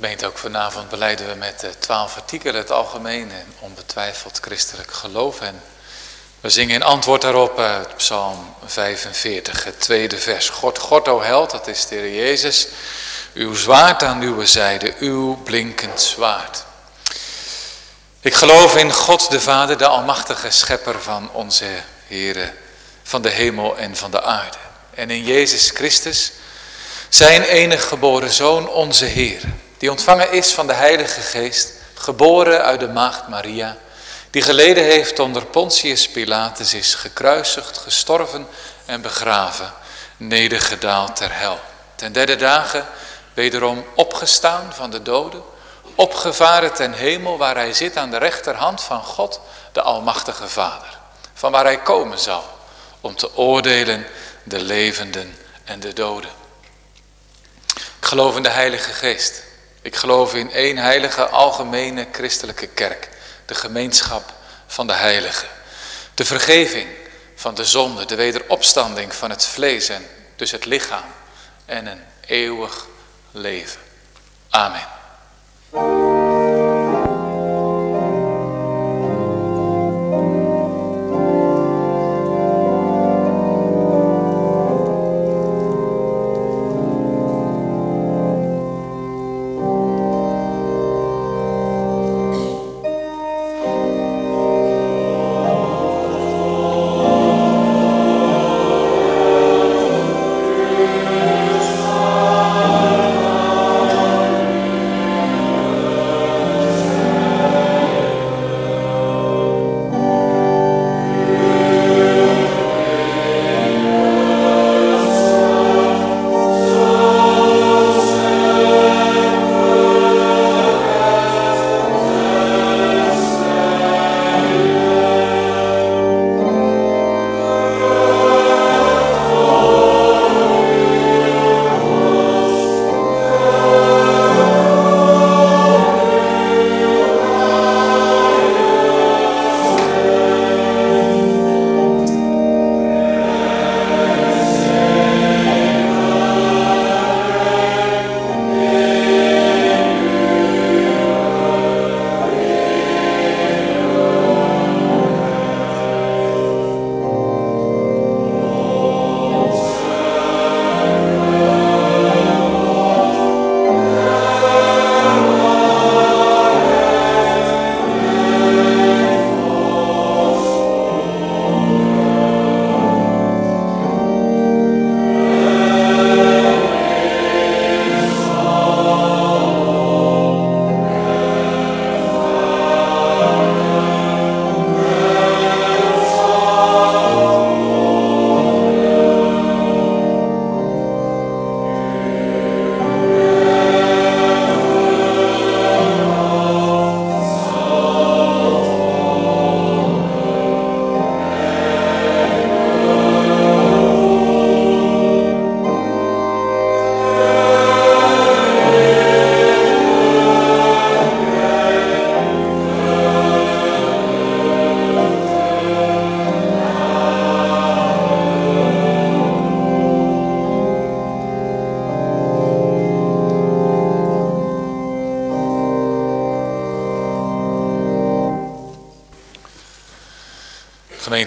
Gemeente, ook vanavond beleiden we met twaalf artikelen het algemeen en onbetwijfeld christelijk geloof. En we zingen in antwoord daarop Psalm 45, het tweede vers. God, God, o held, dat is de Heer Jezus, uw zwaard aan uw zijde, uw blinkend zwaard. Ik geloof in God de Vader, de almachtige schepper van onze Heere, van de hemel en van de aarde. En in Jezus Christus, zijn enig geboren Zoon, onze Heer, die ontvangen is van de Heilige Geest, geboren uit de maagd Maria, die geleden heeft onder Pontius Pilatus, is gekruisigd, gestorven en begraven, nedergedaald ter hel. Ten derde dagen wederom opgestaan van de doden, opgevaren ten hemel waar hij zit aan de rechterhand van God, de Almachtige Vader, van waar hij komen zal om te oordelen de levenden en de doden. Ik geloof in de Heilige Geest. Ik geloof in één heilige algemene christelijke kerk, de gemeenschap van de heiligen. De vergeving van de zonde, de wederopstanding van het vlees en dus het lichaam en een eeuwig leven. Amen.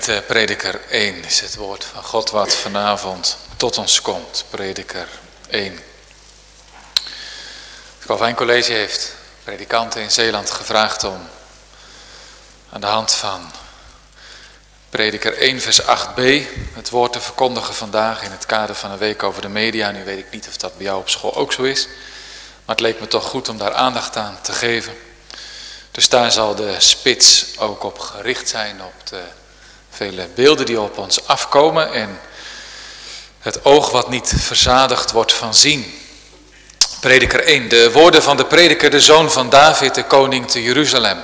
Gemeente Prediker 1 is het woord van God wat vanavond tot ons komt. Prediker 1. Het Calvijn College heeft predikanten in Zeeland gevraagd om aan de hand van Prediker 1 vers 8b het woord te verkondigen vandaag in het kader van een week over de media. Nu weet ik niet of dat bij jou op school ook zo is, maar het leek me toch goed om daar aandacht aan te geven. Dus daar zal de spits ook op gericht zijn, op de Vele beelden die op ons afkomen en het oog wat niet verzadigd wordt van zien. Prediker 1, de woorden van de prediker, de zoon van David, de koning te Jeruzalem.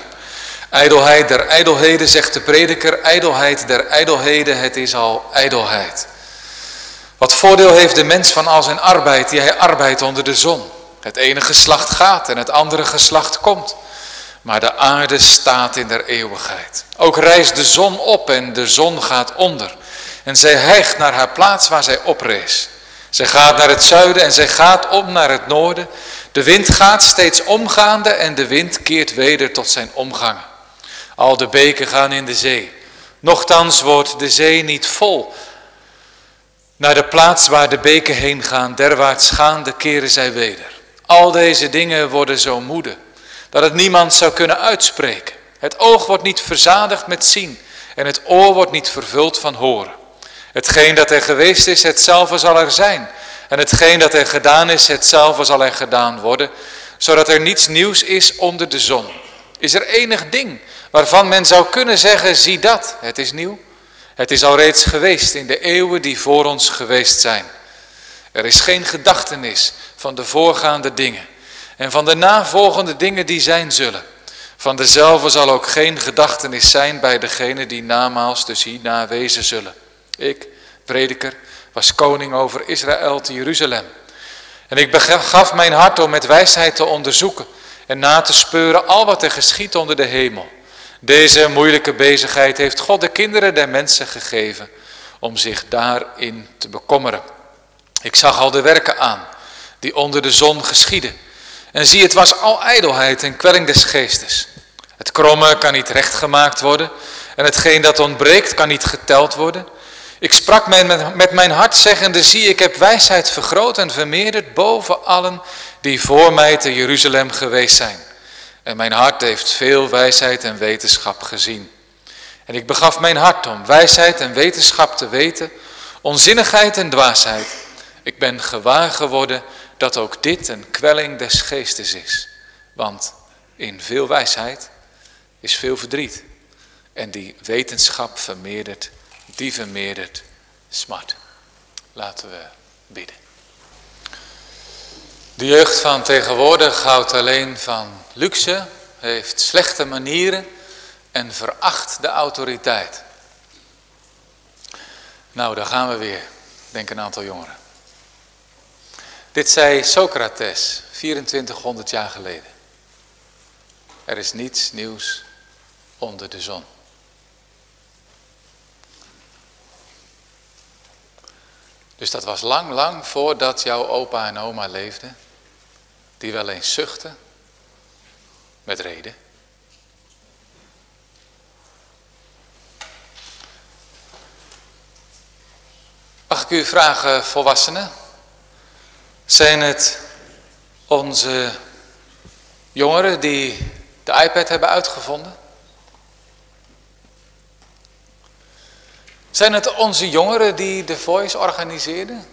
Ijdelheid der ijdelheden, zegt de prediker, ijdelheid der ijdelheden, het is al ijdelheid. Wat voordeel heeft de mens van al zijn arbeid die hij arbeidt onder de zon? Het ene geslacht gaat en het andere geslacht komt maar de aarde staat in der eeuwigheid. Ook rijst de zon op en de zon gaat onder. En zij hijgt naar haar plaats waar zij oprees. Zij gaat naar het zuiden en zij gaat om naar het noorden. De wind gaat steeds omgaande en de wind keert weder tot zijn omgangen. Al de beken gaan in de zee. Nochtans wordt de zee niet vol. Naar de plaats waar de beken heen gaan, derwaarts gaande keren zij weder. Al deze dingen worden zo moede, dat het niemand zou kunnen uitspreken. Het oog wordt niet verzadigd met zien en het oor wordt niet vervuld van horen. Hetgeen dat er geweest is, hetzelfde zal er zijn. En hetgeen dat er gedaan is, hetzelfde zal er gedaan worden, zodat er niets nieuws is onder de zon. Is er enig ding waarvan men zou kunnen zeggen, zie dat, het is nieuw? Het is al reeds geweest in de eeuwen die voor ons geweest zijn. Er is geen gedachtenis van de voorgaande dingen en van de navolgende dingen die zijn zullen. Van dezelfde zal ook geen gedachtenis zijn bij degene die namaals dus hierna wezen zullen. Ik, prediker, was koning over Israël te Jeruzalem. En ik begaf mijn hart om met wijsheid te onderzoeken en na te speuren al wat er geschiet onder de hemel. Deze moeilijke bezigheid heeft God de kinderen der mensen gegeven om zich daarin te bekommeren. Ik zag al de werken aan die onder de zon geschieden. En zie, het was al ijdelheid en kwelling des geestes. Het kromme kan niet rechtgemaakt worden en hetgeen dat ontbreekt kan niet geteld worden. Ik sprak met, met mijn hart zeggende, zie ik heb wijsheid vergroot en vermeerderd boven allen die voor mij te Jeruzalem geweest zijn. En mijn hart heeft veel wijsheid en wetenschap gezien. En ik begaf mijn hart om wijsheid en wetenschap te weten, onzinnigheid en dwaasheid. Ik ben gewaar geworden dat ook dit een kwelling des geestes is. Want in veel wijsheid is veel verdriet. En die wetenschap vermeerdert, die vermeerdert smart. Laten we bidden. De jeugd van tegenwoordig houdt alleen van luxe, heeft slechte manieren en veracht de autoriteit. Nou, daar gaan we weer, denk een aantal jongeren. Dit zei Socrates 2400 jaar geleden. Er is niets nieuws onder de zon. Dus dat was lang, lang voordat jouw opa en oma leefden, die wel eens zuchten, met reden. Mag ik u vragen, volwassenen? Zijn het onze jongeren die de iPad hebben uitgevonden? Zijn het onze jongeren die de Voice organiseerden?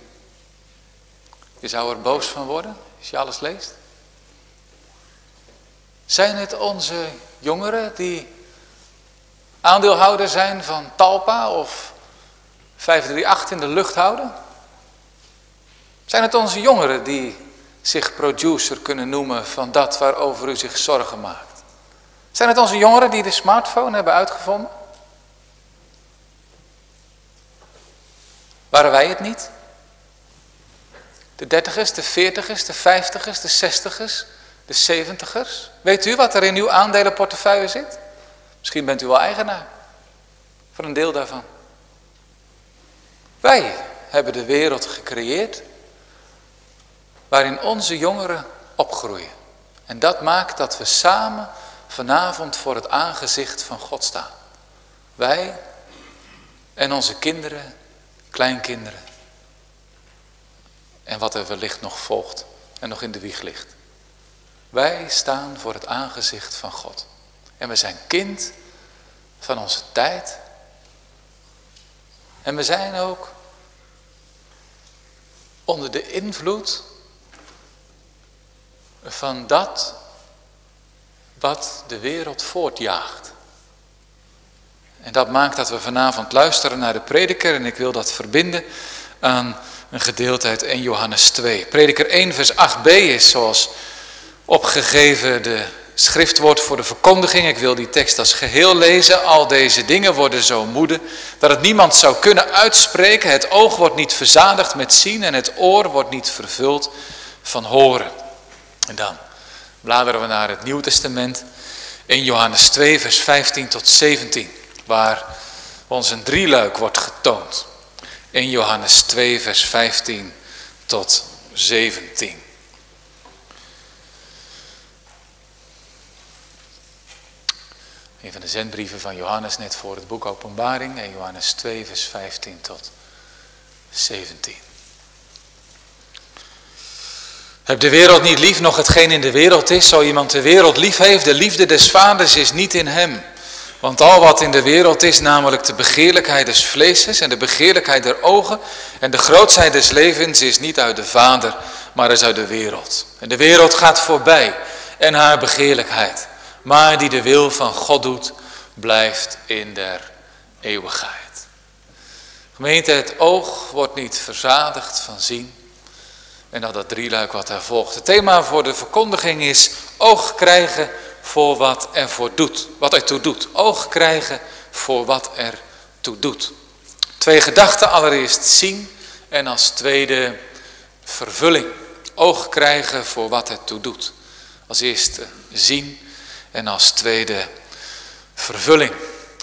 Je zou er boos van worden als je alles leest. Zijn het onze jongeren die aandeelhouder zijn van Talpa of 538 in de lucht houden? Zijn het onze jongeren die zich producer kunnen noemen van dat waarover u zich zorgen maakt? Zijn het onze jongeren die de smartphone hebben uitgevonden? Waren wij het niet? De dertigers, de veertigers, de vijftigers, de zestigers, de zeventigers. Weet u wat er in uw aandelenportefeuille zit? Misschien bent u wel eigenaar van een deel daarvan. Wij hebben de wereld gecreëerd waarin onze jongeren opgroeien. En dat maakt dat we samen vanavond voor het aangezicht van God staan. Wij en onze kinderen, kleinkinderen. En wat er wellicht nog volgt en nog in de wieg ligt. Wij staan voor het aangezicht van God. En we zijn kind van onze tijd. En we zijn ook onder de invloed van dat wat de wereld voortjaagt. En dat maakt dat we vanavond luisteren naar de prediker en ik wil dat verbinden aan een gedeelte uit 1 Johannes 2. Prediker 1 vers 8b is zoals opgegeven de schriftwoord voor de verkondiging. Ik wil die tekst als geheel lezen. Al deze dingen worden zo moede dat het niemand zou kunnen uitspreken. Het oog wordt niet verzadigd met zien en het oor wordt niet vervuld van horen. En dan bladeren we naar het Nieuw Testament in Johannes 2, vers 15 tot 17, waar ons een drieluik wordt getoond. In Johannes 2, vers 15 tot 17. Een van de zendbrieven van Johannes net voor het boek Openbaring, in Johannes 2, vers 15 tot 17. Heb de wereld niet lief, nog hetgeen in de wereld is. Zo iemand de wereld lief heeft, de liefde des vaders is niet in hem. Want al wat in de wereld is, namelijk de begeerlijkheid des vleeses en de begeerlijkheid der ogen en de grootheid des levens, is niet uit de Vader, maar is uit de wereld. En de wereld gaat voorbij en haar begeerlijkheid. Maar die de wil van God doet, blijft in der eeuwigheid. Gemeente, het oog wordt niet verzadigd van zien. En dan dat drieluik wat daar volgt. Het thema voor de verkondiging is oog krijgen voor wat er voor doet. Wat ertoe doet. Oog krijgen voor wat er toe doet. Twee gedachten. Allereerst zien en als tweede vervulling. Oog krijgen voor wat het toe doet. Als eerste zien en als tweede vervulling.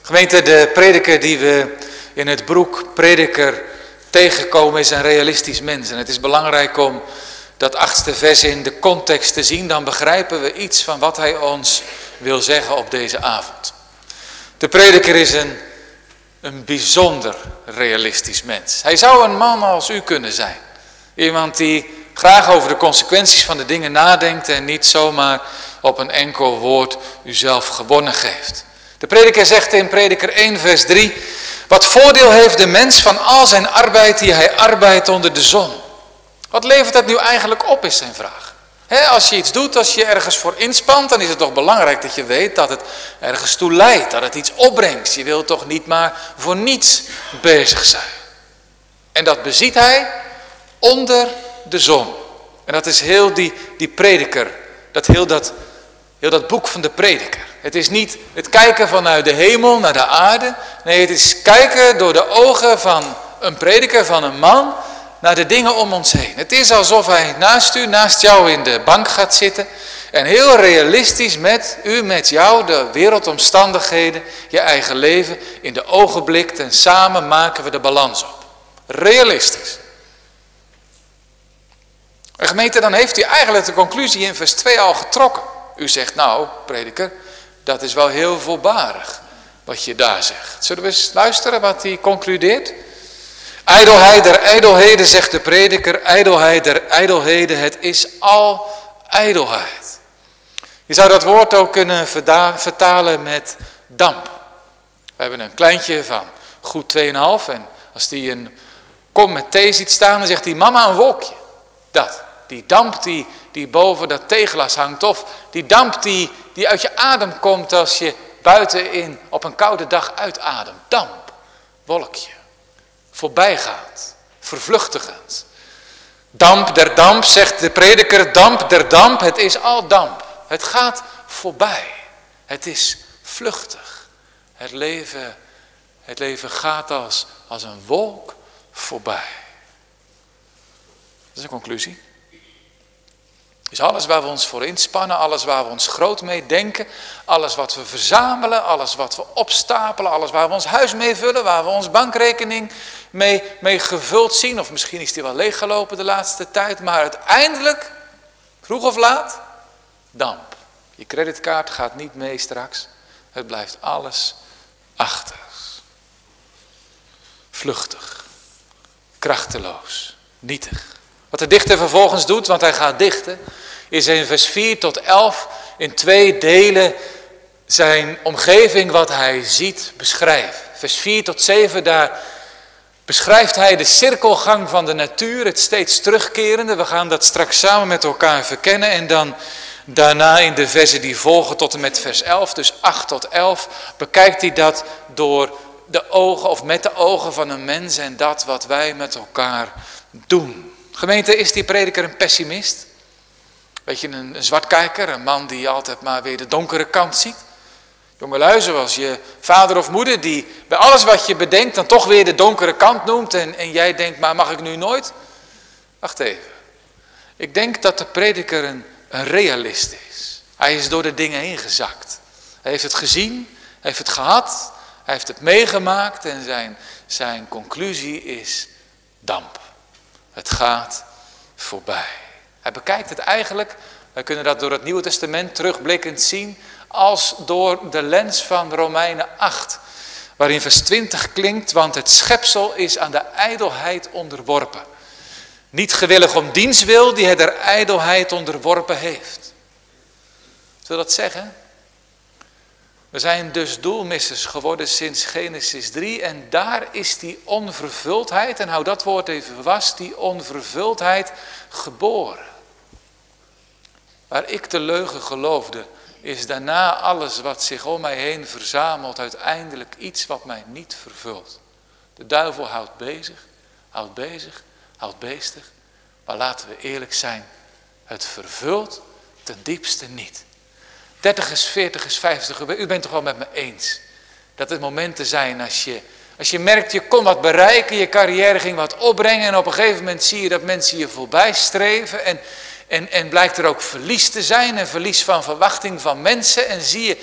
Gemeente, de prediker die we in het broek prediker tegenkomen is een realistisch mens. En het is belangrijk om dat achtste vers in de context te zien. Dan begrijpen we iets van wat hij ons wil zeggen op deze avond. De prediker is een, een bijzonder realistisch mens. Hij zou een man als u kunnen zijn. Iemand die graag over de consequenties van de dingen nadenkt en niet zomaar op een enkel woord uzelf gewonnen geeft. De prediker zegt in prediker 1 vers 3, wat voordeel heeft de mens van al zijn arbeid die hij arbeidt onder de zon? Wat levert dat nu eigenlijk op is zijn vraag. als je iets doet, als je ergens voor inspant, dan is het toch belangrijk dat je weet dat het ergens toe leidt, dat het iets opbrengt. Je wilt toch niet maar voor niets bezig zijn. En dat beziet hij onder de zon. En dat is heel die, die prediker, dat heel, dat heel dat boek van de prediker. Het is niet het kijken vanuit de hemel naar de aarde. Nee, het is kijken door de ogen van een prediker, van een man, naar de dingen om ons heen. Het is alsof hij naast u, naast jou in de bank gaat zitten en heel realistisch met u, met jou, de wereldomstandigheden, je eigen leven in de ogen blikt en samen maken we de balans op. Realistisch. En gemeente, dan heeft hij eigenlijk de conclusie in vers 2 al getrokken. U zegt nou, prediker, dat is wel heel volbarig wat je daar zegt. Zullen we eens luisteren wat hij concludeert? Ijdelheid der ijdelheden, zegt de prediker, ijdelheid der ijdelheden, het is al ijdelheid. Je zou dat woord ook kunnen vertalen met damp. We hebben een kleintje van goed 2,5 en als die een kom met thee ziet staan, dan zegt hij, mama een wolkje. Dat, die damp die, die boven dat theeglas hangt of die damp die, die uit je adem komt als je buiten in op een koude dag uitademt. Damp, wolkje voorbijgaat, vervluchtigend. Damp der damp, zegt de prediker, damp der damp, het is al damp. Het gaat voorbij. Het is vluchtig. Het leven, het leven gaat als, als een wolk voorbij. Dat is een conclusie. Dus alles waar we ons voor inspannen, alles waar we ons groot mee denken, alles wat we verzamelen, alles wat we opstapelen, alles waar we ons huis mee vullen, waar we ons bankrekening mee, mee gevuld zien, of misschien is die wel leeggelopen de laatste tijd, maar uiteindelijk, vroeg of laat, damp. Je creditkaart gaat niet mee straks, het blijft alles achter. Vluchtig, krachteloos, nietig. Wat de dichter vervolgens doet, want hij gaat dichten, is in vers 4 tot 11 in twee delen zijn omgeving wat hij ziet beschrijven. Vers 4 tot 7, daar beschrijft hij de cirkelgang van de natuur, het steeds terugkerende. We gaan dat straks samen met elkaar verkennen en dan daarna in de versen die volgen tot en met vers 11, dus 8 tot 11, bekijkt hij dat door de ogen of met de ogen van een mens en dat wat wij met elkaar doen. Gemeente, is die prediker een pessimist? Weet je, een, zwartkijker, een man die altijd maar weer de donkere kant ziet? Jongelui, zoals je vader of moeder die bij alles wat je bedenkt dan toch weer de donkere kant noemt en, en jij denkt, maar mag ik nu nooit? Wacht even. Ik denk dat de prediker een, een realist is. Hij is door de dingen heen gezakt. Hij heeft het gezien, hij heeft het gehad, hij heeft het meegemaakt en zijn, zijn conclusie is damp. Het gaat voorbij. Hij bekijkt het eigenlijk Wij kunnen dat door het Nieuwe Testament terugblikkend zien als door de lens van Romeinen 8. Waarin vers 20 klinkt, want het schepsel is aan de ijdelheid onderworpen. Niet gewillig om diens wil die het er ijdelheid onderworpen heeft. Wil dat zeggen? We zijn dus doelmissers geworden sinds Genesis 3 en daar is die onvervuldheid, en hou dat woord even vast, die onvervuldheid geboren. Waar ik de leugen geloofde, is daarna alles wat zich om mij heen verzamelt uiteindelijk iets wat mij niet vervult. De duivel houdt bezig, houdt bezig, houdt bezig. Maar laten we eerlijk zijn, het vervult ten diepste niet. Dertigers, veertigers, vijftigers, u bent toch wel met me eens. Dat het momenten zijn als je, als je merkt je kon wat bereiken, je carrière ging wat opbrengen en op een gegeven moment zie je dat mensen je voorbij streven en, en, en blijkt er ook verlies te zijn en verlies van verwachting van mensen en zie je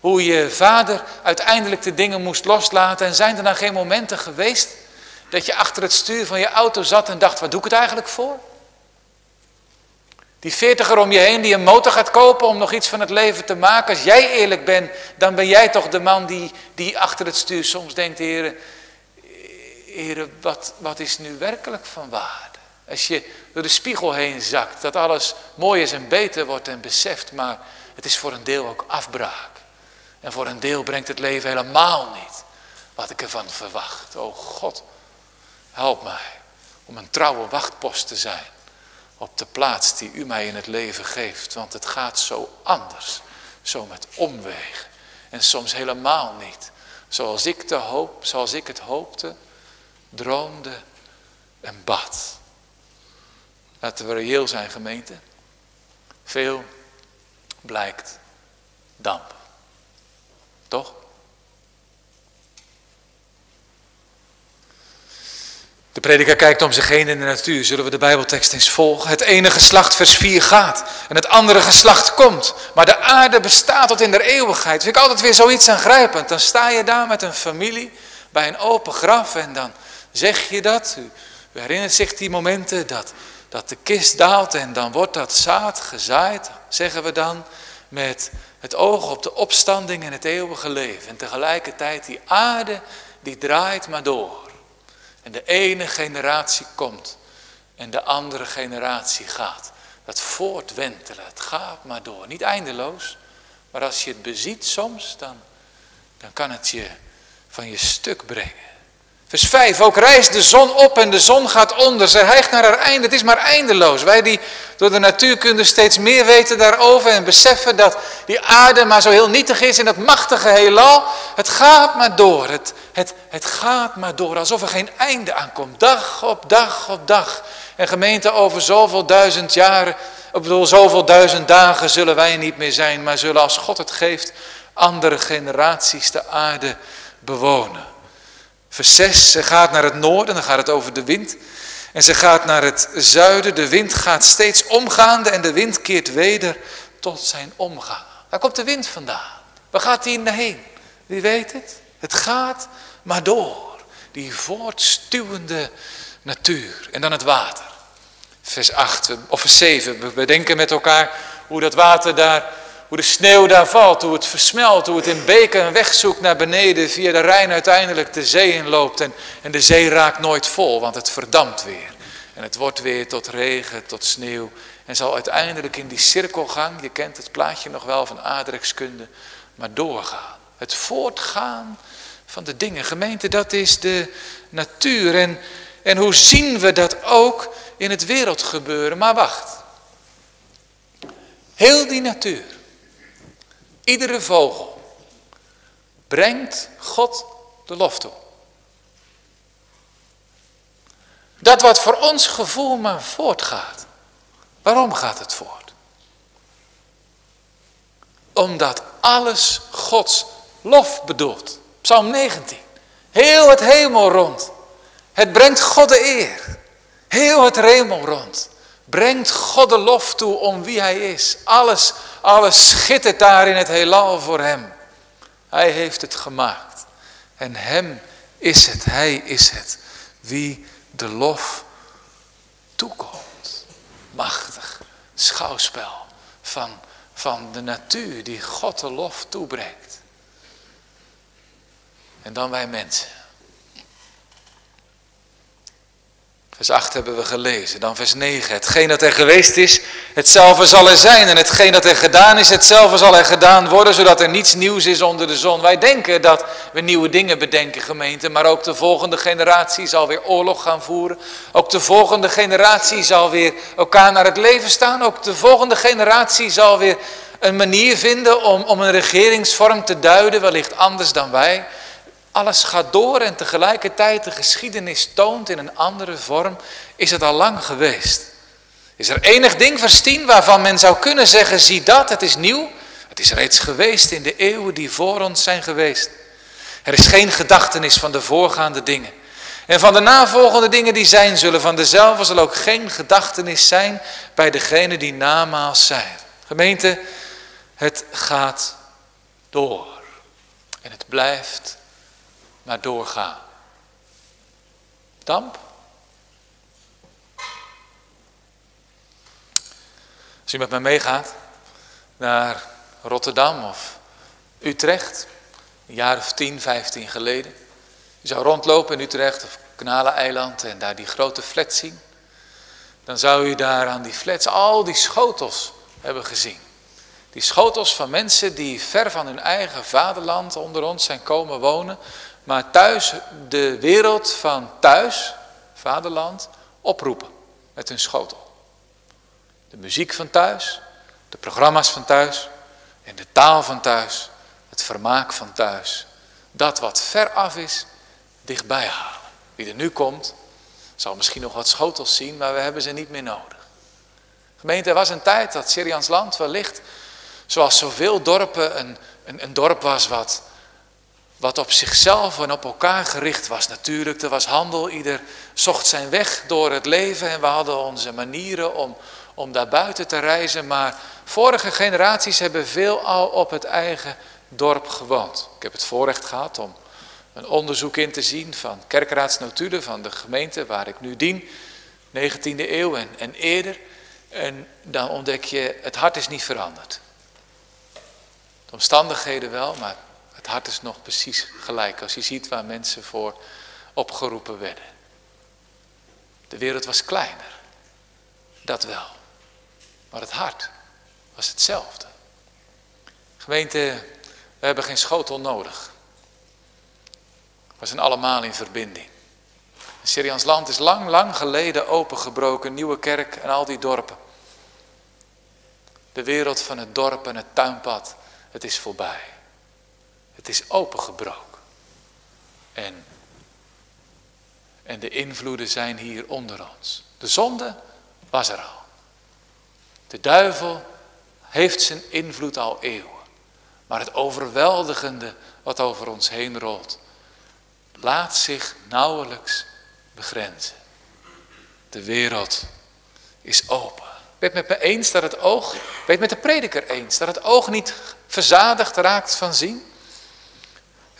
hoe je vader uiteindelijk de dingen moest loslaten en zijn er dan geen momenten geweest dat je achter het stuur van je auto zat en dacht, wat doe ik het eigenlijk voor? Die veertiger om je heen die een motor gaat kopen om nog iets van het leven te maken. Als jij eerlijk bent, dan ben jij toch de man die, die achter het stuur soms denkt, heren, wat, wat is nu werkelijk van waarde? Als je door de spiegel heen zakt, dat alles mooi is en beter wordt en beseft, maar het is voor een deel ook afbraak. En voor een deel brengt het leven helemaal niet wat ik ervan verwacht. O God, help mij om een trouwe wachtpost te zijn op de plaats die u mij in het leven geeft. Want het gaat zo anders, zo met omwegen. En soms helemaal niet. Zoals ik, de hoop, zoals ik het hoopte, droomde en bad. Laten we reëel zijn gemeente. Veel blijkt damp. Toch? De prediker kijkt om zich heen in de natuur. Zullen we de Bijbeltekst eens volgen? Het ene geslacht vers 4 gaat en het andere geslacht komt. Maar de aarde bestaat tot in der eeuwigheid. Vind ik altijd weer zoiets aangrijpend. Dan sta je daar met een familie bij een open graf en dan zeg je dat. U herinnert zich die momenten dat, dat de kist daalt en dan wordt dat zaad gezaaid, zeggen we dan, met het oog op de opstanding en het eeuwige leven. En tegelijkertijd die aarde die draait maar door. En de ene generatie komt en de andere generatie gaat. Dat voortwentelen, het gaat maar door. Niet eindeloos, maar als je het beziet soms, dan, dan kan het je van je stuk brengen. Vers 5, ook reist de zon op en de zon gaat onder. Ze hijgt naar haar einde, het is maar eindeloos. Wij die door de natuurkunde steeds meer weten daarover en beseffen dat die aarde maar zo heel nietig is in dat machtige heelal. Het gaat maar door, het, het, het gaat maar door, alsof er geen einde aankomt. Dag op dag op dag. En gemeente over zoveel duizend jaren, ik bedoel zoveel duizend dagen zullen wij niet meer zijn. Maar zullen als God het geeft, andere generaties de aarde bewonen. Vers 6, ze gaat naar het noorden, dan gaat het over de wind. En ze gaat naar het zuiden, de wind gaat steeds omgaande en de wind keert weder tot zijn omgaan. Waar komt de wind vandaan? Waar gaat hij heen? Wie weet het? Het gaat maar door. Die voortstuwende natuur. En dan het water. Vers 8 of vers 7. We bedenken met elkaar hoe dat water daar hoe de sneeuw daar valt, hoe het versmelt, hoe het in beken een weg zoekt naar beneden, via de Rijn uiteindelijk de zee inloopt. En, en de zee raakt nooit vol, want het verdampt weer. En het wordt weer tot regen, tot sneeuw. En zal uiteindelijk in die cirkelgang, je kent het plaatje nog wel van aardrijkskunde, maar doorgaan. Het voortgaan van de dingen. Gemeente, dat is de natuur. En, en hoe zien we dat ook in het wereldgebeuren? Maar wacht. Heel die natuur Iedere vogel brengt God de lof toe. Dat wat voor ons gevoel maar voortgaat. Waarom gaat het voort? Omdat alles Gods lof bedoelt. Psalm 19. Heel het hemel rond. Het brengt God de eer. Heel het hemel rond. Brengt God de lof toe om wie hij is. Alles, alles schittert daar in het heelal voor hem. Hij heeft het gemaakt. En hem is het, hij is het, wie de lof toekomt. Machtig schouwspel van, van de natuur die God de lof toebrengt. En dan wij mensen. Vers 8 hebben we gelezen. Dan vers 9. Hetgeen dat er geweest is, hetzelfde zal er zijn. En hetgeen dat er gedaan is, hetzelfde zal er gedaan worden, zodat er niets nieuws is onder de zon. Wij denken dat we nieuwe dingen bedenken, gemeente. Maar ook de volgende generatie zal weer oorlog gaan voeren. Ook de volgende generatie zal weer elkaar naar het leven staan. Ook de volgende generatie zal weer een manier vinden om, om een regeringsvorm te duiden, wellicht anders dan wij. Alles gaat door en tegelijkertijd de geschiedenis toont in een andere vorm, is het al lang geweest. Is er enig ding verstien waarvan men zou kunnen zeggen, zie dat, het is nieuw. Het is reeds geweest in de eeuwen die voor ons zijn geweest. Er is geen gedachtenis van de voorgaande dingen. En van de navolgende dingen die zijn zullen, van dezelfde zal ook geen gedachtenis zijn bij degene die namaals zijn. Gemeente, het gaat door. En het blijft maar doorgaan. Damp? Als u met me meegaat naar Rotterdam of Utrecht, een jaar of 10, 15 geleden. U zou rondlopen in Utrecht of Kanaleneiland en daar die grote flats zien. Dan zou u daar aan die flats al die schotels hebben gezien. Die schotels van mensen die ver van hun eigen vaderland onder ons zijn komen wonen, maar thuis de wereld van thuis, vaderland, oproepen met hun schotel. De muziek van thuis, de programma's van thuis en de taal van thuis, het vermaak van thuis. Dat wat ver af is, dichtbij halen. Wie er nu komt, zal misschien nog wat schotels zien, maar we hebben ze niet meer nodig. Gemeente, er was een tijd dat Syrians land wellicht, zoals zoveel dorpen, een, een, een dorp was wat wat op zichzelf en op elkaar gericht was natuurlijk. Er was handel, ieder zocht zijn weg door het leven en we hadden onze manieren om, om daar buiten te reizen. Maar vorige generaties hebben veel al op het eigen dorp gewoond. Ik heb het voorrecht gehad om een onderzoek in te zien van kerkraadsnotulen van de gemeente waar ik nu dien. 19e eeuw en, en eerder. En dan ontdek je, het hart is niet veranderd. De omstandigheden wel, maar hart is nog precies gelijk als je ziet waar mensen voor opgeroepen werden. De wereld was kleiner, dat wel. Maar het hart was hetzelfde. Gemeente, we hebben geen schotel nodig. We zijn allemaal in verbinding. Syrians land is lang, lang geleden opengebroken, nieuwe kerk en al die dorpen. De wereld van het dorp en het tuinpad, het is voorbij. Het is opengebroken. En, en de invloeden zijn hier onder ons. De zonde was er al. De duivel heeft zijn invloed al eeuwen. Maar het overweldigende wat over ons heen rolt, laat zich nauwelijks begrenzen. De wereld is open. Ben met me eens dat het oog, weet met de prediker eens, dat het oog niet verzadigd raakt van zien?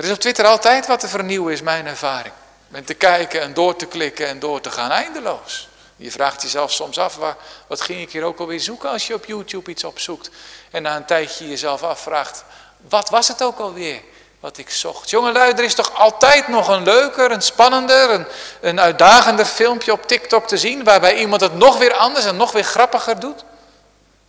Er is op Twitter altijd wat te vernieuwen, is mijn ervaring. Met te kijken en door te klikken en door te gaan, eindeloos. Je vraagt jezelf soms af, waar, wat ging ik hier ook alweer zoeken als je op YouTube iets opzoekt. En na een tijdje jezelf afvraagt, wat was het ook alweer wat ik zocht. Jongelui, er is toch altijd nog een leuker, een spannender, een, een uitdagender filmpje op TikTok te zien, waarbij iemand het nog weer anders en nog weer grappiger doet?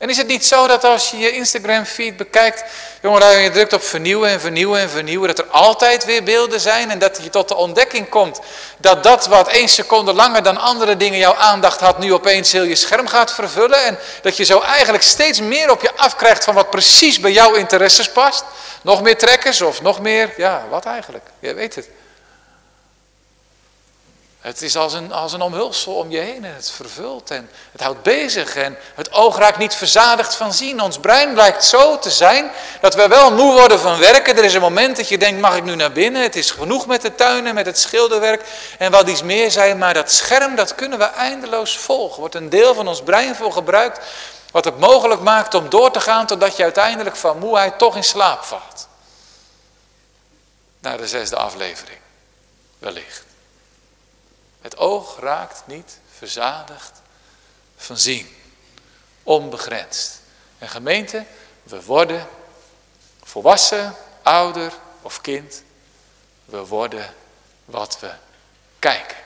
En is het niet zo dat als je je Instagram feed bekijkt, jongen, je drukt op vernieuwen en vernieuwen en vernieuwen, dat er altijd weer beelden zijn en dat je tot de ontdekking komt dat dat wat één seconde langer dan andere dingen jouw aandacht had, nu opeens heel je scherm gaat vervullen en dat je zo eigenlijk steeds meer op je afkrijgt van wat precies bij jouw interesses past. Nog meer trekkers of nog meer, ja, wat eigenlijk? Je weet het. Het is als een, als een omhulsel om je heen en het vervult en het houdt bezig en het oog raakt niet verzadigd van zien. Ons brein blijkt zo te zijn dat we wel moe worden van werken. Er is een moment dat je denkt, mag ik nu naar binnen? Het is genoeg met de tuinen, met het schilderwerk en wat iets meer zijn. Maar dat scherm, dat kunnen we eindeloos volgen. Wordt een deel van ons brein voor gebruikt wat het mogelijk maakt om door te gaan totdat je uiteindelijk van moeheid toch in slaap valt. Naar de zesde aflevering, wellicht. Het oog raakt niet verzadigd van zien. Onbegrensd. En gemeente, we worden volwassen, ouder of kind. We worden wat we kijken.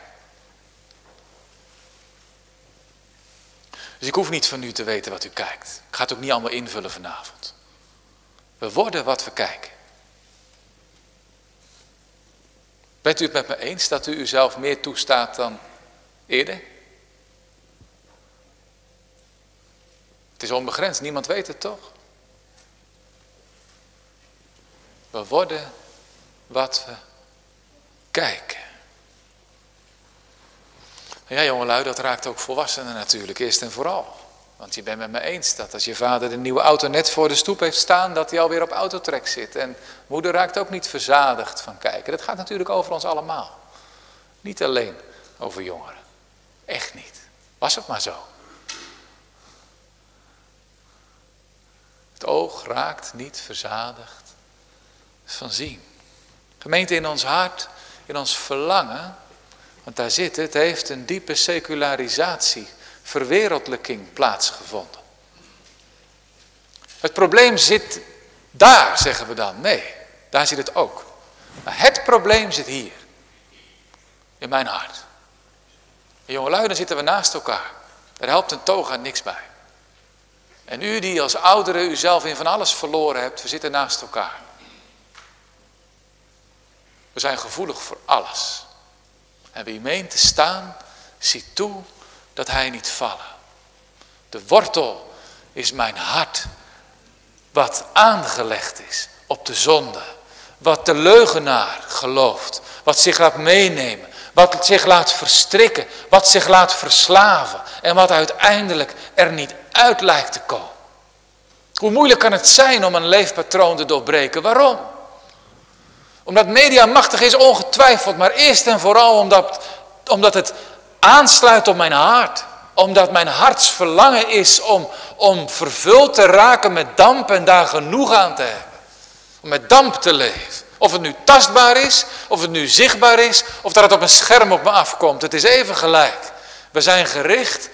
Dus ik hoef niet van u te weten wat u kijkt. Ik ga het ook niet allemaal invullen vanavond. We worden wat we kijken. Bent u het met me eens dat u uzelf meer toestaat dan eerder? Het is onbegrensd, niemand weet het toch? We worden wat we kijken. Ja, jongelui, dat raakt ook volwassenen natuurlijk, eerst en vooral. Want je bent met me eens dat als je vader de nieuwe auto net voor de stoep heeft staan, dat hij alweer op autotrek zit. En moeder raakt ook niet verzadigd van kijken. Dat gaat natuurlijk over ons allemaal. Niet alleen over jongeren. Echt niet. Was het maar zo. Het oog raakt niet verzadigd van zien. Gemeente in ons hart, in ons verlangen, want daar zit het, heeft een diepe secularisatie, verwereldlijking plaatsgevonden. Het probleem zit daar, zeggen we dan. Nee, daar zit het ook. Maar het probleem zit hier. In mijn hart. En jongelui, dan zitten we naast elkaar. Daar helpt een toga niks bij. En u die als ouderen uzelf in van alles verloren hebt, we zitten naast elkaar. We zijn gevoelig voor alles. En wie meent te staan, ziet toe dat hij niet vallen. De wortel is mijn hart, wat aangelegd is op de zonde. Wat de leugenaar gelooft, wat zich laat meenemen, wat zich laat verstrikken, wat zich laat verslaven en wat uiteindelijk er niet uit lijkt te komen. Hoe moeilijk kan het zijn om een leefpatroon te doorbreken? Waarom? Omdat media machtig is, ongetwijfeld, maar eerst en vooral omdat, omdat het aansluit op mijn hart. Omdat mijn harts verlangen is om, om vervuld te raken met damp en daar genoeg aan te hebben. Om met damp te leven. Of het nu tastbaar is, of het nu zichtbaar is, of dat het op een scherm op me afkomt. Het is even gelijk. We zijn gericht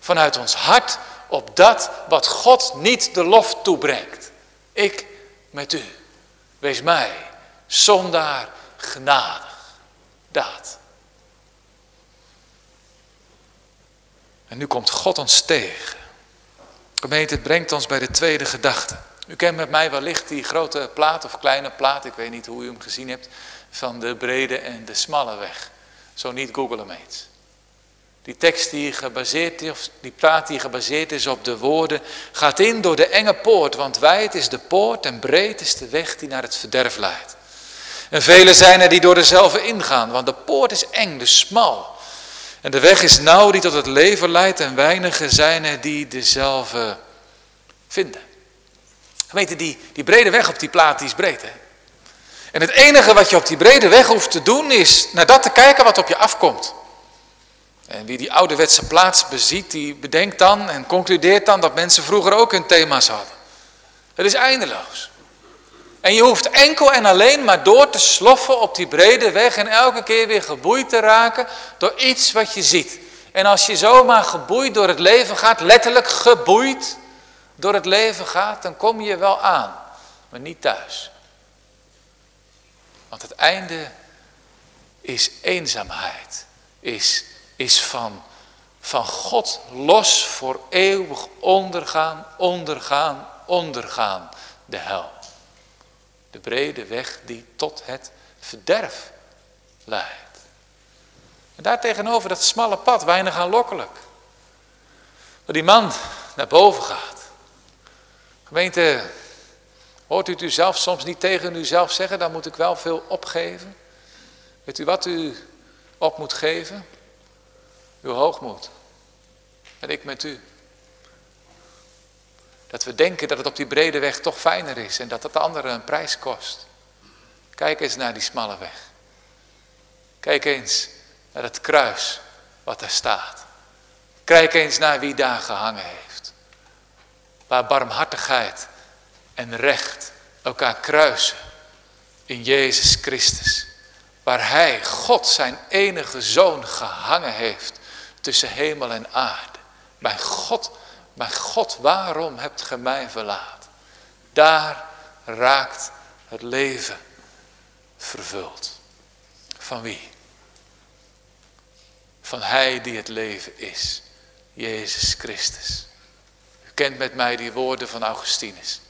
vanuit ons hart op dat wat God niet de lof toebrengt. Ik met u. Wees mij zondaar genadig. Dat. En nu komt God ons tegen. Gemeente, het brengt ons bij de tweede gedachte. U kent met mij wellicht die grote plaat of kleine plaat, ik weet niet hoe u hem gezien hebt, van de brede en de smalle weg. Zo niet Google hem eens. Die tekst die gebaseerd is, of die plaat die gebaseerd is op de woorden, gaat in door de enge poort, want wijd is de poort en breed is de weg die naar het verderf leidt. En vele zijn er die door dezelfde ingaan, want de poort is eng, dus smal. En de weg is nauw die tot het leven leidt en weinigen zijn er die dezelfde vinden. Gemeente, die, die brede weg op die plaat is breed. Hè? En het enige wat je op die brede weg hoeft te doen is naar dat te kijken wat op je afkomt. En wie die ouderwetse plaats beziet, die bedenkt dan en concludeert dan dat mensen vroeger ook hun thema's hadden. Het is eindeloos. En je hoeft enkel en alleen maar door te sloffen op die brede weg en elke keer weer geboeid te raken door iets wat je ziet. En als je zomaar geboeid door het leven gaat, letterlijk geboeid door het leven gaat, dan kom je wel aan, maar niet thuis. Want het einde is eenzaamheid, is, is van, van God los voor eeuwig ondergaan, ondergaan, ondergaan, de hel. De brede weg die tot het verderf leidt. En daartegenover dat smalle pad, weinig aanlokkelijk. Waar die man naar boven gaat. Gemeente, hoort u het zelf soms niet tegen uzelf zeggen, dan moet ik wel veel opgeven. Weet u wat u op moet geven? Uw hoogmoed. En ik met u. Dat we denken dat het op die brede weg toch fijner is en dat het de andere een prijs kost. Kijk eens naar die smalle weg. Kijk eens naar het kruis wat daar staat. Kijk eens naar wie daar gehangen heeft. Waar barmhartigheid en recht elkaar kruisen in Jezus Christus. Waar Hij, God, zijn enige zoon gehangen heeft tussen hemel en aarde. Bij God Mijn God, waarom hebt ge mij verlaten? Daar raakt het leven vervuld. Van wie? Van Hij die het leven is. Jezus Christus. U kent met mij die woorden van Augustinus.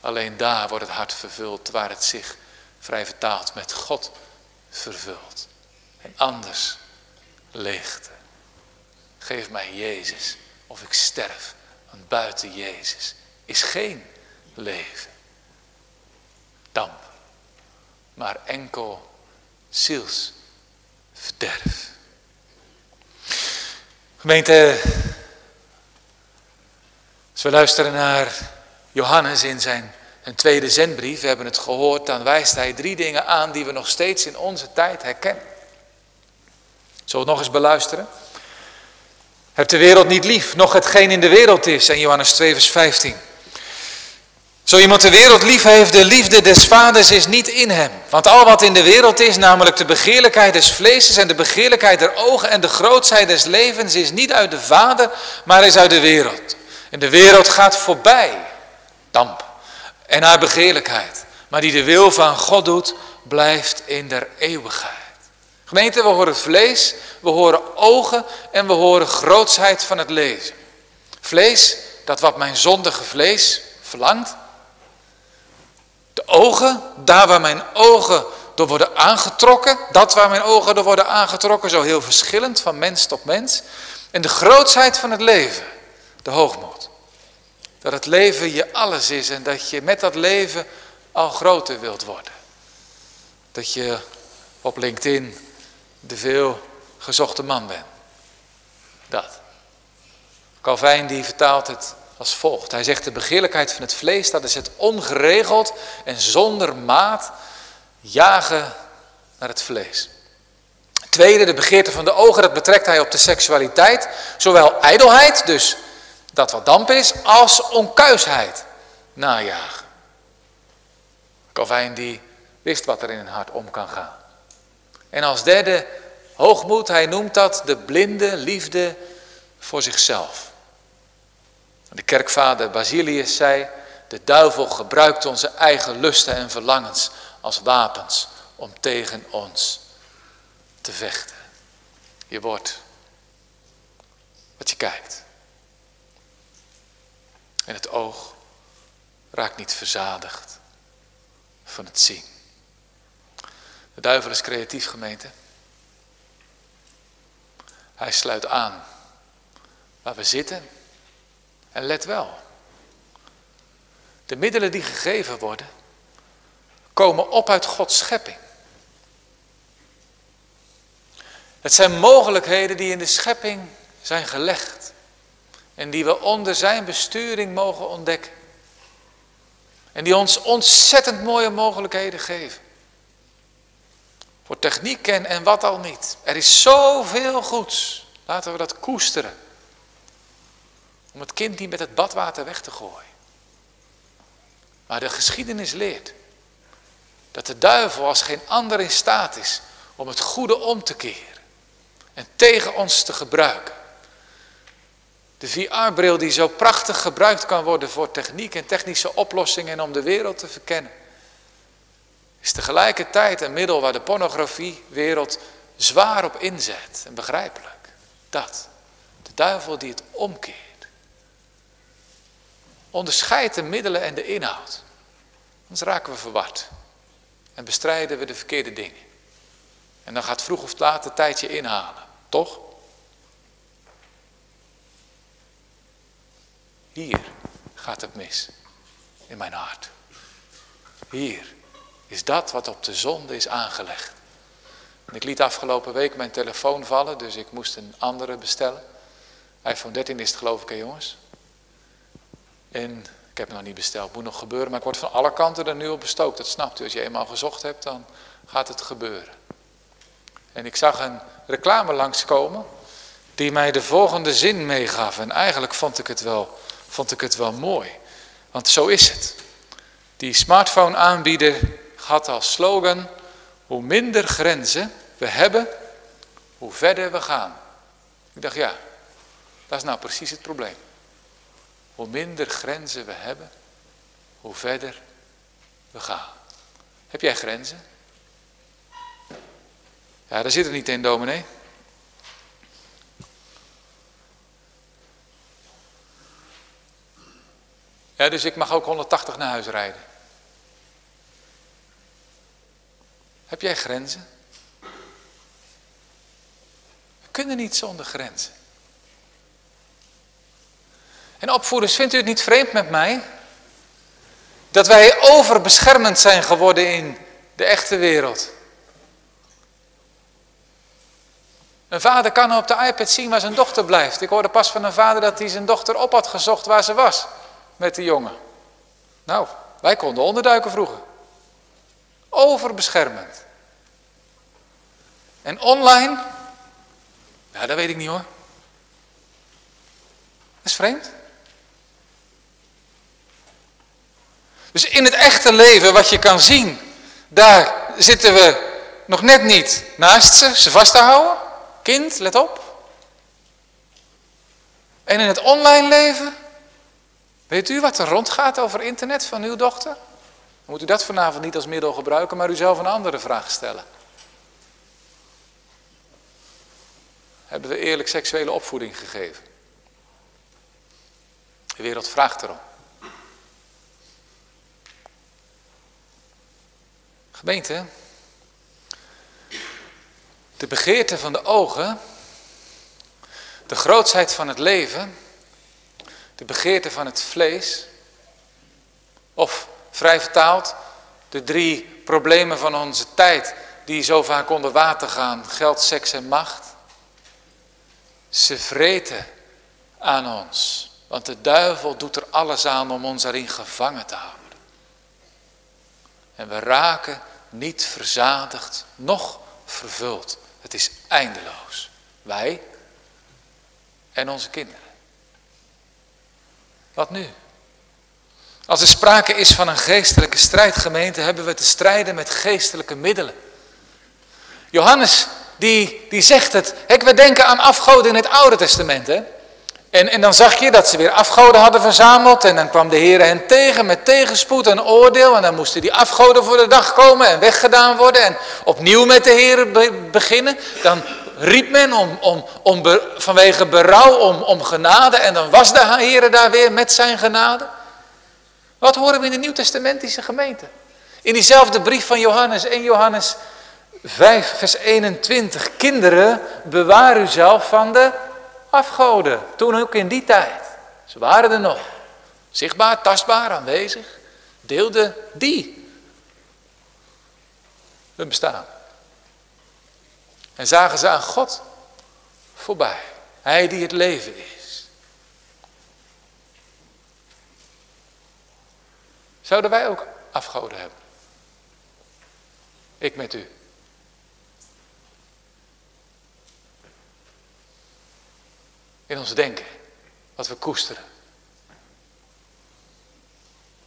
Alleen daar wordt het hart vervuld waar het zich vrij vertaald met God vervult. En anders leegte. Geef mij Jezus of ik sterf. Want buiten Jezus is geen leven. Damp. Maar enkel zielsverderf. Gemeente, als we luisteren naar Johannes in zijn tweede zendbrief, we hebben het gehoord, dan wijst hij drie dingen aan die we nog steeds in onze tijd herkennen. Zullen we het nog eens beluisteren? Heb de wereld niet lief, nog hetgeen in de wereld is. En Johannes 2 vers 15. Zo iemand de wereld lief heeft, de liefde des vaders is niet in hem. Want al wat in de wereld is, namelijk de begeerlijkheid des vlees en de begeerlijkheid der ogen en de grootsheid des levens, is niet uit de vader, maar is uit de wereld. En de wereld gaat voorbij, damp, en haar begeerlijkheid. Maar die de wil van God doet, blijft in der eeuwigheid. Gemeente, we horen vlees, we horen ogen en we horen grootsheid van het leven. Vlees, dat wat mijn zondige vlees verlangt. De ogen, daar waar mijn ogen door worden aangetrokken. Dat waar mijn ogen door worden aangetrokken, zo heel verschillend van mens tot mens. En de grootsheid van het leven, de hoogmoed. Dat het leven je alles is en dat je met dat leven al groter wilt worden. Dat je op LinkedIn de veel gezochte man bent. Dat. Calvijn die vertaalt het als volgt. Hij zegt de begeerlijkheid van het vlees, dat is het ongeregeld en zonder maat jagen naar het vlees. Tweede, de begeerte van de ogen, dat betrekt hij op de seksualiteit. Zowel ijdelheid, dus dat wat damp is, als onkuisheid najagen. Calvijn die wist wat er in een hart om kan gaan. En als derde, hoogmoed, hij noemt dat de blinde liefde voor zichzelf. De kerkvader Basilius zei, de duivel gebruikt onze eigen lusten en verlangens als wapens om tegen ons te vechten. Je wordt wat je kijkt. En het oog raakt niet verzadigd van het zien. De duivel is creatief gemeente. Hij sluit aan waar we zitten. En let wel. De middelen die gegeven worden, komen op uit Gods schepping. Het zijn mogelijkheden die in de schepping zijn gelegd. En die we onder zijn besturing mogen ontdekken. En die ons ontzettend mooie mogelijkheden geven. Voor techniek en, en wat al niet. Er is zoveel goeds. Laten we dat koesteren. Om het kind niet met het badwater weg te gooien. Maar de geschiedenis leert dat de duivel als geen ander in staat is om het goede om te keren en tegen ons te gebruiken. De VR-bril die zo prachtig gebruikt kan worden voor techniek en technische oplossingen en om de wereld te verkennen is tegelijkertijd een middel waar de pornografiewereld zwaar op inzet. En begrijpelijk. Dat. De duivel die het omkeert. Onderscheidt de middelen en de inhoud. Anders raken we verward. En bestrijden we de verkeerde dingen. En dan gaat vroeg of laat een tijdje inhalen. Toch? Hier gaat het mis. In mijn hart. Hier is dat wat op de zonde is aangelegd. ik liet afgelopen week mijn telefoon vallen, dus ik moest een andere bestellen. iPhone 13 is het geloof ik, hè jongens. En ik heb het nog niet besteld, moet nog gebeuren, maar ik word van alle kanten er nu op bestookt. Dat snapt u, als je eenmaal gezocht hebt, dan gaat het gebeuren. En ik zag een reclame langskomen die mij de volgende zin meegaf. En eigenlijk vond ik het wel, vond ik het wel mooi. Want zo is het. Die smartphone aanbieder had als slogan, hoe minder grenzen we hebben, hoe verder we gaan. Ik dacht, ja, dat is nou precies het probleem. hoe minder grenzen we hebben, hoe verder we gaan. Heb jij grenzen? Ja, daar zit het niet in, dominee. Ja, dus ik mag ook 180 naar huis rijden. Heb jij grenzen? We kunnen niet zonder grenzen. En opvoeders, vindt u het niet vreemd met mij? Dat wij overbeschermend zijn geworden in de echte wereld. Een vader kan op de iPad zien waar zijn dochter blijft. Ik hoorde pas van een vader dat hij zijn dochter op had gezocht waar ze was. Met die jongen. Nou, wij konden onderduiken vroeger. Overbeschermend. En online? Ja, dat weet ik niet hoor. Dat is vreemd. Dus in het echte leven, wat je kan zien, daar zitten we nog net niet naast ze, ze vast te houden. Kind, let op. En in het online leven, weet u wat er rondgaat over internet van uw dochter? Dan moet u dat vanavond niet als middel gebruiken, maar u zelf een andere vraag stellen. Hebben we eerlijk seksuele opvoeding gegeven? De wereld vraagt erom. Gemeente, de begeerte van de ogen, de grootsheid van het leven, de begeerte van het vlees, of vrij vertaald, de drie problemen van onze tijd die zo vaak onder water gaan, geld, seks en macht. Ze vreten aan ons, want de duivel doet er alles aan om ons erin gevangen te houden. En we raken niet verzadigd, noch vervuld. Het is eindeloos. Wij en onze kinderen. Wat nu? Als er sprake is van een geestelijke strijdgemeente, hebben we te strijden met geestelijke middelen. Johannes, die, die zegt het. Kijk, we denken aan afgoden in het Oude Testament. Hè? En, en dan zag je dat ze weer afgoden hadden verzameld. En dan kwam de Heer hen tegen met tegenspoed en oordeel. En dan moesten die afgoden voor de dag komen en weggedaan worden. En opnieuw met de Heer beginnen. Dan riep men om, om, om vanwege berouw om, om genade. En dan was de Heer daar weer met zijn genade. Wat horen we in de Nieuw-Testamentische gemeente? In diezelfde brief van Johannes, 1 Johannes 5, vers 21. Kinderen, bewaar u zelf van de afgoden. Toen ook in die tijd. Ze waren er nog. Zichtbaar, tastbaar, aanwezig. Deelden die hun bestaan. En zagen ze aan God voorbij. Hij die het leven is. Zouden wij ook afgoden hebben? Ik met u. In ons denken, wat we koesteren.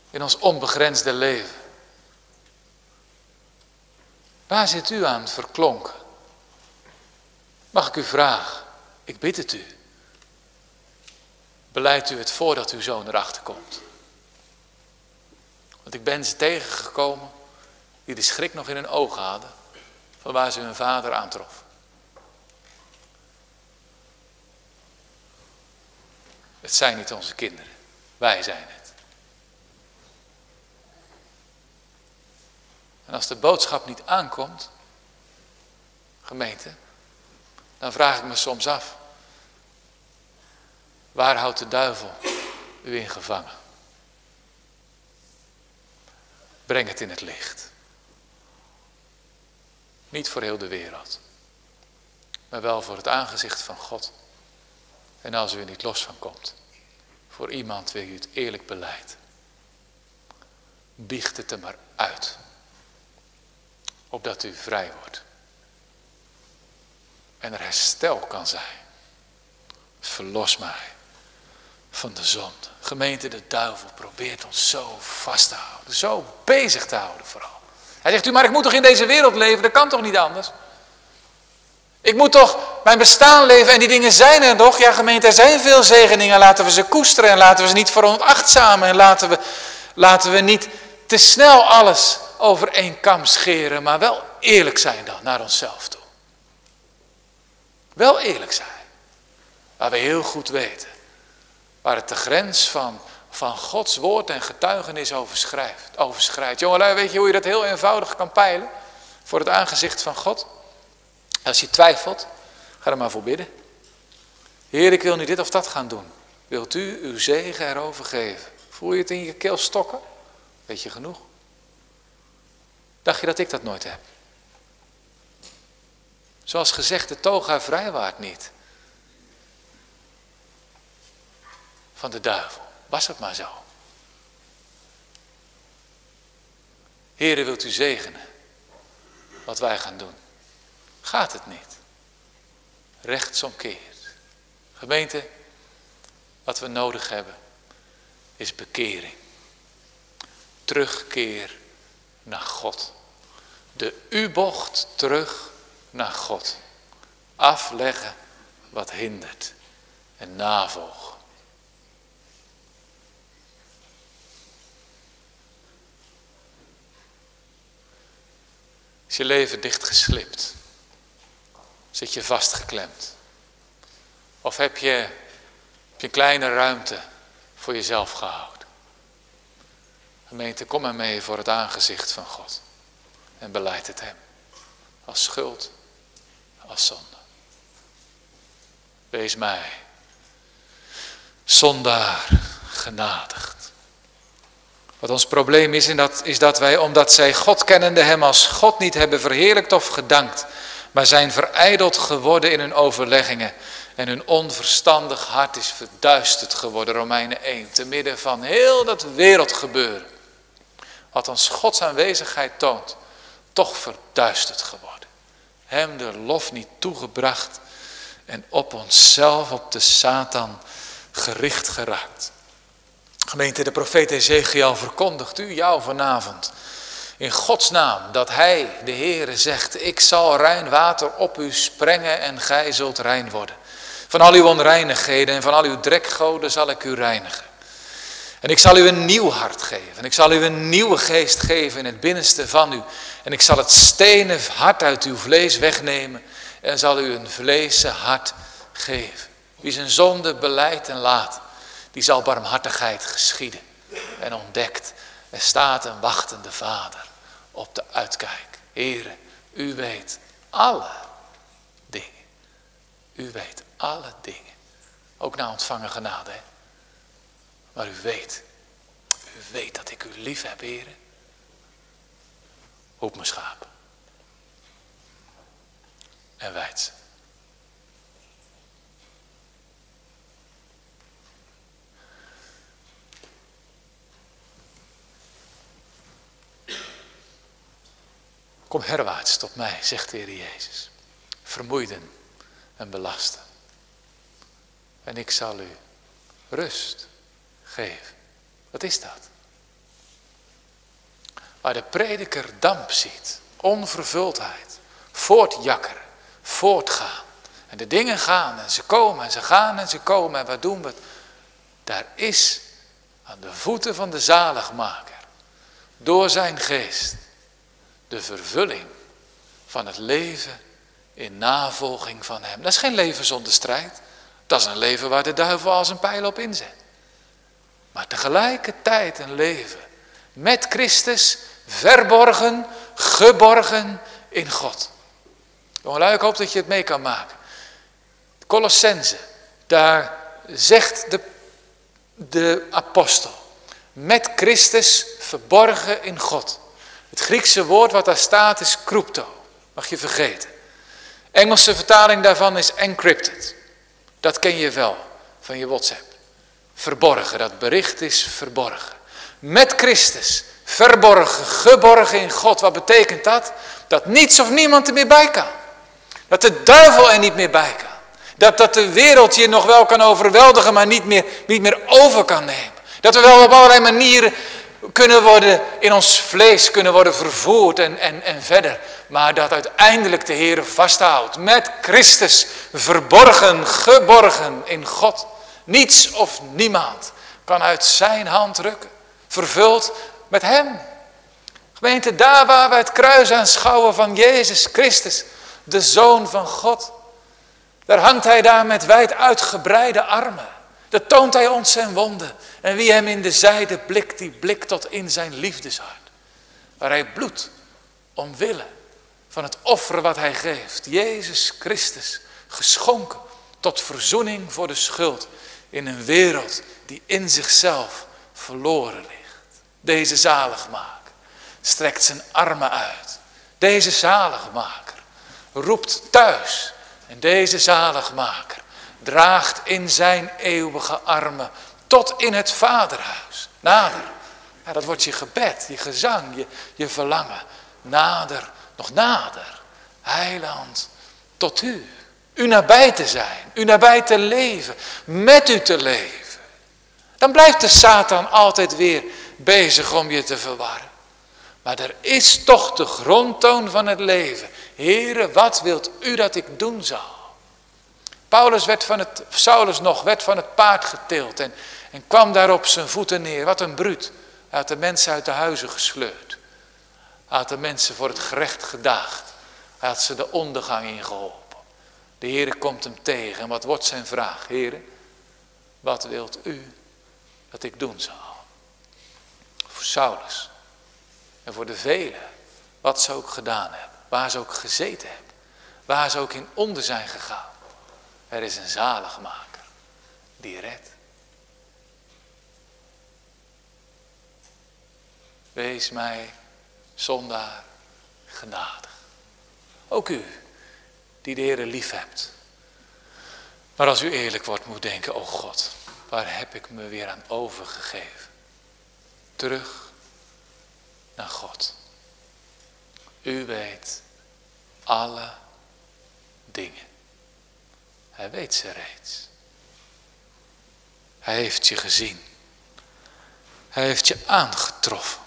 In ons onbegrensde leven. Waar zit u aan verklonken? Mag ik u vragen, ik bid het u. Beleidt u het voordat uw zoon erachter komt. Want ik ben ze tegengekomen die de schrik nog in hun ogen hadden van waar ze hun vader aantroffen. Het zijn niet onze kinderen. Wij zijn het. En als de boodschap niet aankomt, gemeente, dan vraag ik me soms af. Waar houdt de duivel u in gevangen? Breng het in het licht. Niet voor heel de wereld, maar wel voor het aangezicht van God. En als u er niet los van komt, voor iemand wie u het eerlijk beleidt, biecht het er maar uit. Opdat u vrij wordt. En er herstel kan zijn. Verlos mij van de zonde. Gemeente, de duivel probeert ons zo vast te houden. Zo bezig te houden vooral. Hij zegt u, maar ik moet toch in deze wereld leven? Dat kan toch niet anders? Ik moet toch mijn bestaan leven en die dingen zijn er nog. Ja gemeente, er zijn veel zegeningen. Laten we ze koesteren en laten we ze niet veronachtzamen. En laten we, laten we niet te snel alles over één kam scheren. Maar wel eerlijk zijn dan naar onszelf toe. Wel eerlijk zijn. Waar we heel goed weten. Waar het de grens van, van Gods woord en getuigenis overschrijft. overschrijdt. Jongelui, weet je hoe je dat heel eenvoudig kan peilen? Voor het aangezicht van God. Als je twijfelt, ga er maar voor bidden. Heer, ik wil nu dit of dat gaan doen. Wilt u uw zegen erover geven? Voel je het in je keel stokken? Weet je genoeg? Dacht je dat ik dat nooit heb? Zoals gezegd, de toga vrijwaart niet. Van de duivel. Was het maar zo. Heren, wilt u zegenen wat wij gaan doen? Gaat het niet? Rechtsomkeerd. Gemeente, wat we nodig hebben is bekering. Terugkeer naar God. De U-bocht terug naar God. Afleggen wat hindert en navolgen. Is je leven dichtgeslipt? Zit je vastgeklemd? Of heb je, je een kleine ruimte voor jezelf gehouden? Gemeente, kom maar mee voor het aangezicht van God. En beleid het hem. Als schuld, als zonde. Wees mij, zondaar, genadigd. Wat ons probleem is, is dat wij, omdat zij God kennende hem als God niet hebben verheerlijkt of gedankt, maar zijn verijdeld geworden in hun overleggingen. En hun onverstandig hart is verduisterd geworden, Romeinen 1, te midden van heel dat wereldgebeuren. Wat ons Gods aanwezigheid toont, toch verduisterd geworden. Hem de lof niet toegebracht en op onszelf, op de Satan gericht geraakt. Gemeente, de profeet Ezekiel verkondigt u jou vanavond in Gods naam dat hij, de Heere, zegt, ik zal rein water op u sprengen en gij zult rein worden. Van al uw onreinigheden en van al uw drekgoden zal ik u reinigen. En ik zal u een nieuw hart geven. En ik zal u een nieuwe geest geven in het binnenste van u. En ik zal het stenen hart uit uw vlees wegnemen. En zal u een vleesen hart geven. Wie zijn zonde beleidt en laat, die zal barmhartigheid geschieden. En ontdekt, er staat een wachtende vader op de uitkijk. Here, u weet alle dingen. U weet alle dingen. Ook na ontvangen genade. Hè? Maar u weet, u weet dat ik u lief heb, heren. Roep mijn schapen. En wijd Kom herwaarts tot mij, zegt de Heer Jezus. Vermoeiden en belasten. En ik zal u rust geven. Wat is dat? Waar de prediker damp ziet, onvervuldheid, voortjakkeren, voortgaan. En de dingen gaan en ze komen en ze gaan en ze komen. En wat doen we? Daar is aan de voeten van de zaligmaker, door zijn geest, de vervulling van het leven in navolging van hem. Dat is geen leven zonder strijd. Dat is een leven waar de duivel als een pijl op inzet. Maar tegelijkertijd een leven met Christus, verborgen, geborgen in God. Jongelui, ik hoop dat je het mee kan maken. Colossense, daar zegt de, de apostel, met Christus verborgen in God. Het Griekse woord wat daar staat is crypto. Mag je vergeten. Engelse vertaling daarvan is encrypted. Dat ken je wel van je WhatsApp. Verborgen, dat bericht is verborgen. Met Christus, verborgen, geborgen in God. Wat betekent dat? Dat niets of niemand er meer bij kan. Dat de duivel er niet meer bij kan. Dat, dat de wereld je nog wel kan overweldigen, maar niet meer, niet meer over kan nemen. Dat we wel op allerlei manieren kunnen worden, in ons vlees kunnen worden vervoerd en, en, en verder. Maar dat uiteindelijk de Heer vasthoudt met Christus, verborgen, geborgen in God. Niets of niemand kan uit zijn hand rukken, vervuld met Hem. Gemeente, daar waar we het kruis aanschouwen van Jezus Christus, de Zoon van God. Daar hangt Hij daar met wijd uitgebreide armen. Daar toont Hij ons zijn wonden. En wie Hem in de zijde blikt, die blikt tot in zijn liefdeshart. Waar Hij bloedt omwille van het offer wat Hij geeft. Jezus Christus, geschonken tot verzoening voor de schuld in een wereld die in zichzelf verloren ligt. Deze zaligmaker strekt zijn armen uit. Deze zaligmaker roept thuis. En deze zaligmaker draagt in zijn eeuwige armen tot in het vaderhuis. Nader. Ja, dat wordt je gebed, je gezang, je, je verlangen. Nader, nog nader. Heiland, tot u. U nabij te zijn, u nabij te leven, met u te leven. Dan blijft de Satan altijd weer bezig om je te verwarren. Maar er is toch de grondtoon van het leven. Here, wat wilt u dat ik doen zal? Paulus werd van het, Saulus nog, werd van het paard getild en, en kwam daar op zijn voeten neer. Wat een bruut. Hij had de mensen uit de huizen gesleurd. Hij had de mensen voor het gerecht gedaagd. Hij had ze de ondergang ingeholpen. De Heere komt hem tegen. En wat wordt zijn vraag? Heere, wat wilt u dat ik doen zal? Voor Saulus. En voor de velen, wat ze ook gedaan hebben, waar ze ook gezeten hebben, waar ze ook in onder zijn gegaan. Er is een zaligmaker die redt. Wees mij zondaar genadig. Ook u, die de Heer lief hebt. Maar als u eerlijk wordt, moet denken, oh God, waar heb ik me weer aan overgegeven? Terug naar God. U weet alle dingen. Hij weet ze reeds. Hij heeft je gezien. Hij heeft je aangetroffen.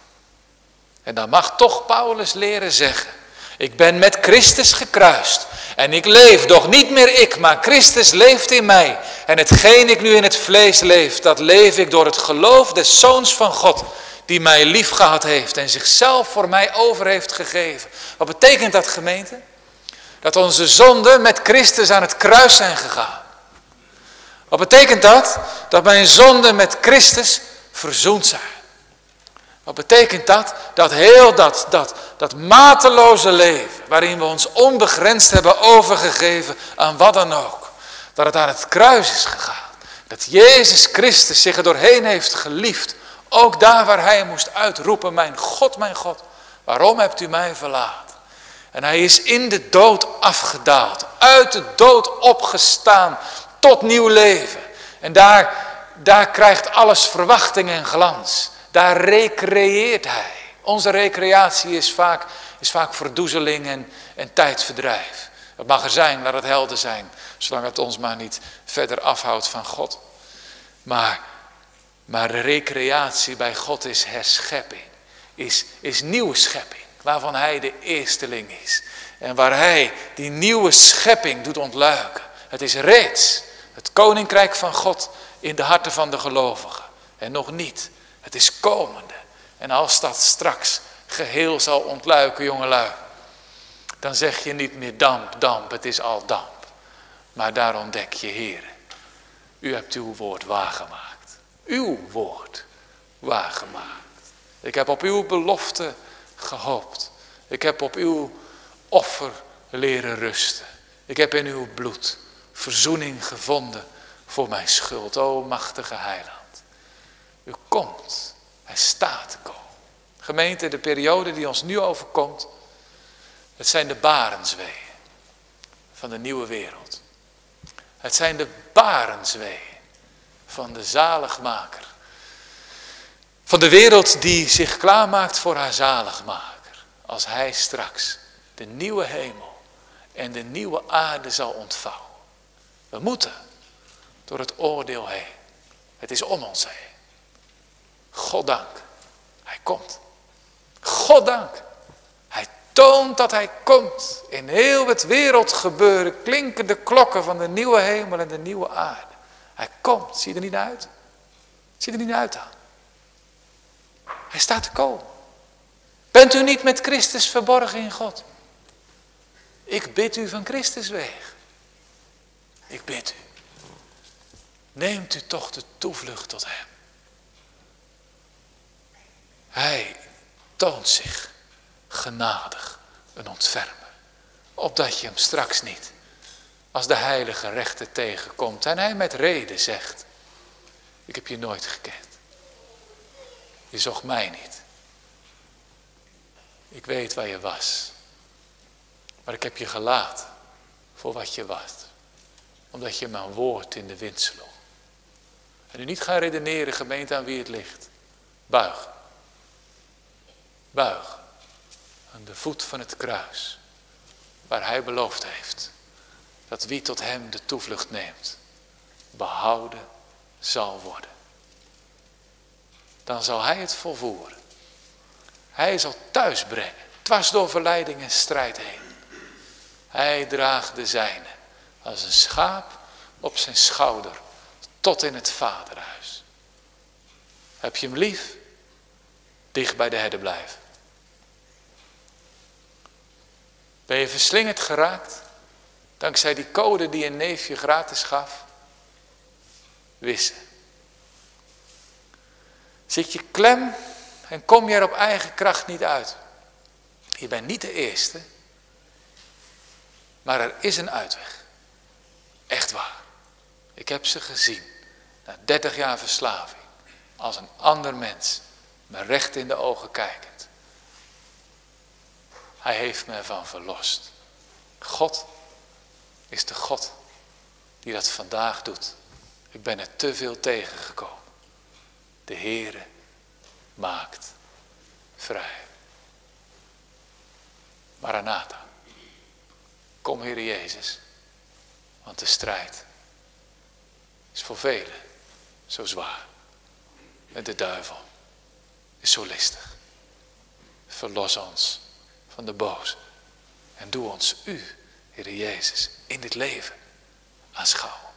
En dan mag toch Paulus leren zeggen. Ik ben met Christus gekruist. En ik leef, doch niet meer ik, maar Christus leeft in mij. En hetgeen ik nu in het vlees leef, dat leef ik door het geloof des Zoons van God die mij lief gehad heeft en zichzelf voor mij over heeft gegeven. Wat betekent dat gemeente? Dat onze zonden met Christus aan het kruis zijn gegaan. Wat betekent dat? Dat mijn zonden met Christus verzoend zijn. Wat betekent dat? Dat heel dat, dat, dat mateloze leven, waarin we ons onbegrensd hebben overgegeven aan wat dan ook. Dat het aan het kruis is gegaan. Dat Jezus Christus zich er doorheen heeft geliefd ook daar waar hij moest uitroepen, mijn God, mijn God, waarom hebt u mij verlaten? En hij is in de dood afgedaald, uit de dood opgestaan tot nieuw leven. En daar, daar krijgt alles verwachting en glans. Daar recreëert hij. Onze recreatie is vaak, is vaak verdoezeling en, en tijdverdrijf. Het mag er zijn, laat het helder zijn, zolang het ons maar niet verder afhoudt van God. Maar maar recreatie bij God is herschepping, is, is nieuwe schepping, waarvan Hij de eersteling is. En waar Hij die nieuwe schepping doet ontluiken. Het is reeds het koninkrijk van God in de harten van de gelovigen. En nog niet, het is komende. En als dat straks geheel zal ontluiken, jongelui, dan zeg je niet meer damp, damp, het is al damp. Maar daar ontdek je, Heer, u hebt uw woord waargemaakt uw woord waargemaakt. Ik heb op uw belofte gehoopt. Ik heb op uw offer leren rusten. Ik heb in uw bloed verzoening gevonden voor mijn schuld. O machtige heiland. U komt. Hij staat te komen. Gemeente, de periode die ons nu overkomt. Het zijn de barensweeën van de nieuwe wereld. Het zijn de barensweeën van de zaligmaker. Van de wereld die zich klaarmaakt voor haar zaligmaker. Als hij straks de nieuwe hemel en de nieuwe aarde zal ontvouwen. We moeten door het oordeel heen. Het is om ons heen. God dank. komt. Goddank. Hij toont dat hij komt. In heel het wereldgebeuren klinken de klokken van de nieuwe hemel en de nieuwe aarde. Hij komt. Zie je er niet uit? Zie je er niet uit aan? Hij staat te komen. Bent u niet met Christus verborgen in God? Ik bid u van Christus weg. Ik bid u. Neemt u toch de toevlucht tot hem. Hij toont zich genadig een ontfermer. Opdat je hem straks niet als de heilige rechter tegenkomt en hij met reden zegt. Ik heb je nooit gekend. Je zocht mij niet. Ik weet waar je was. Maar ik heb je gelaten voor wat je was. Omdat je mijn woord in de wind sloeg. En u niet gaan redeneren, gemeente, aan wie het ligt. Buig. Buig. Aan de voet van het kruis. Waar hij beloofd heeft. Dat wie tot hem de toevlucht neemt. Behouden zal worden. Dan zal hij het volvoeren. Hij zal thuis brengen. Dwars door verleiding en strijd heen. Hij draagt de zijne. Als een schaap op zijn schouder tot in het vaderhuis. Heb je hem lief? Dicht bij de herder blijven. Ben je verslingerd geraakt? Dankzij die code die een neefje gratis gaf? Wissen. Zit je klem en kom je er op eigen kracht niet uit? Je bent niet de eerste, maar er is een uitweg. Echt waar. Ik heb ze gezien. Na 30 jaar verslaving. Als een ander mens. Me recht in de ogen kijkend. Hij heeft me ervan verlost. God is de God die dat vandaag doet. Ik ben er te veel tegengekomen. De Heere maakt vrij. Maranatha. Kom Heer Jezus. Want de strijd is voor velen zo zwaar. En de duivel is zo listig. Verlos ons van de boze. En doe ons u, Heer Jezus, in dit leven aanschouwen.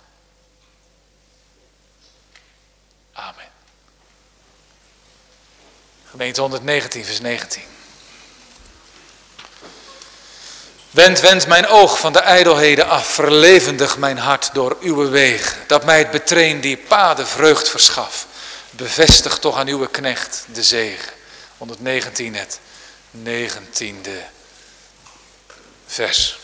Amen. Gemeente 119, vers 19. Wend, wend mijn oog van de ijdelheden af, verlevendig mijn hart door uw wegen, dat mij het betreen die paden vreugd verschaf. Bevestig toch aan uw knecht de zegen. 119 het 19e vers.